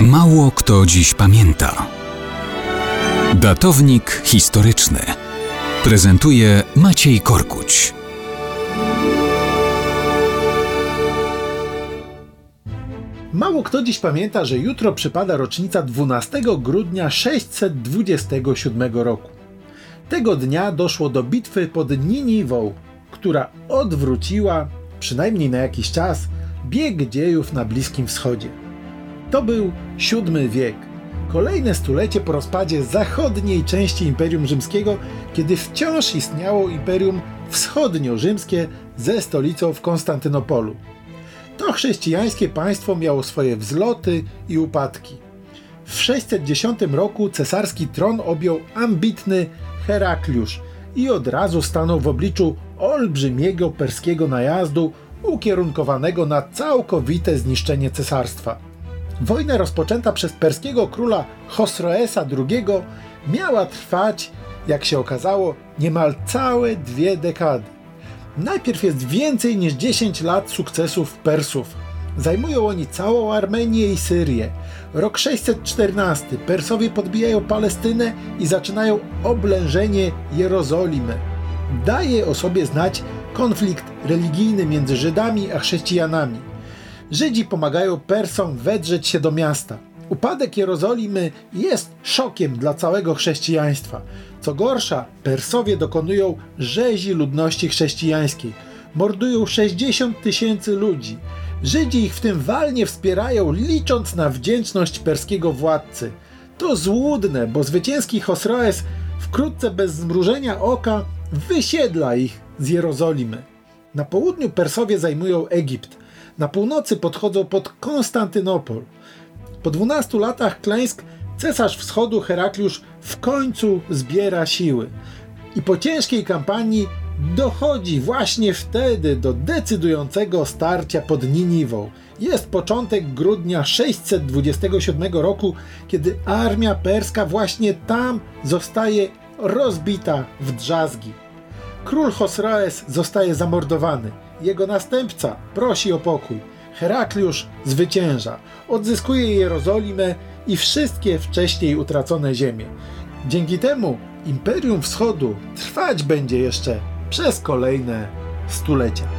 Mało kto dziś pamięta. Datownik historyczny prezentuje Maciej Korkuć. Mało kto dziś pamięta, że jutro przypada rocznica 12 grudnia 627 roku. Tego dnia doszło do bitwy pod Niniwą, która odwróciła, przynajmniej na jakiś czas, bieg dziejów na Bliskim Wschodzie. To był VII wiek, kolejne stulecie po rozpadzie zachodniej części Imperium Rzymskiego, kiedy wciąż istniało Imperium Wschodnio-Rzymskie ze stolicą w Konstantynopolu. To chrześcijańskie państwo miało swoje wzloty i upadki. W 610 roku cesarski tron objął ambitny Herakliusz i od razu stanął w obliczu olbrzymiego perskiego najazdu ukierunkowanego na całkowite zniszczenie cesarstwa. Wojna rozpoczęta przez perskiego króla Chosroesa II miała trwać, jak się okazało, niemal całe dwie dekady. Najpierw jest więcej niż 10 lat sukcesów Persów. Zajmują oni całą Armenię i Syrię. Rok 614 Persowie podbijają Palestynę i zaczynają oblężenie Jerozolimy. Daje o sobie znać konflikt religijny między Żydami a chrześcijanami. Żydzi pomagają Persom wedrzeć się do miasta. Upadek Jerozolimy jest szokiem dla całego chrześcijaństwa. Co gorsza, Persowie dokonują rzezi ludności chrześcijańskiej. Mordują 60 tysięcy ludzi. Żydzi ich w tym walnie wspierają, licząc na wdzięczność perskiego władcy. To złudne, bo zwycięski Chosroes wkrótce bez zmrużenia oka wysiedla ich z Jerozolimy. Na południu Persowie zajmują Egipt, na północy podchodzą pod Konstantynopol. Po 12 latach klęsk cesarz wschodu Herakliusz w końcu zbiera siły. I po ciężkiej kampanii dochodzi właśnie wtedy do decydującego starcia pod Niniwą. Jest początek grudnia 627 roku, kiedy armia perska właśnie tam zostaje rozbita w drzazgi. Król Chosroes zostaje zamordowany. Jego następca prosi o pokój. Herakliusz zwycięża, odzyskuje Jerozolimę i wszystkie wcześniej utracone ziemie. Dzięki temu Imperium Wschodu trwać będzie jeszcze przez kolejne stulecia.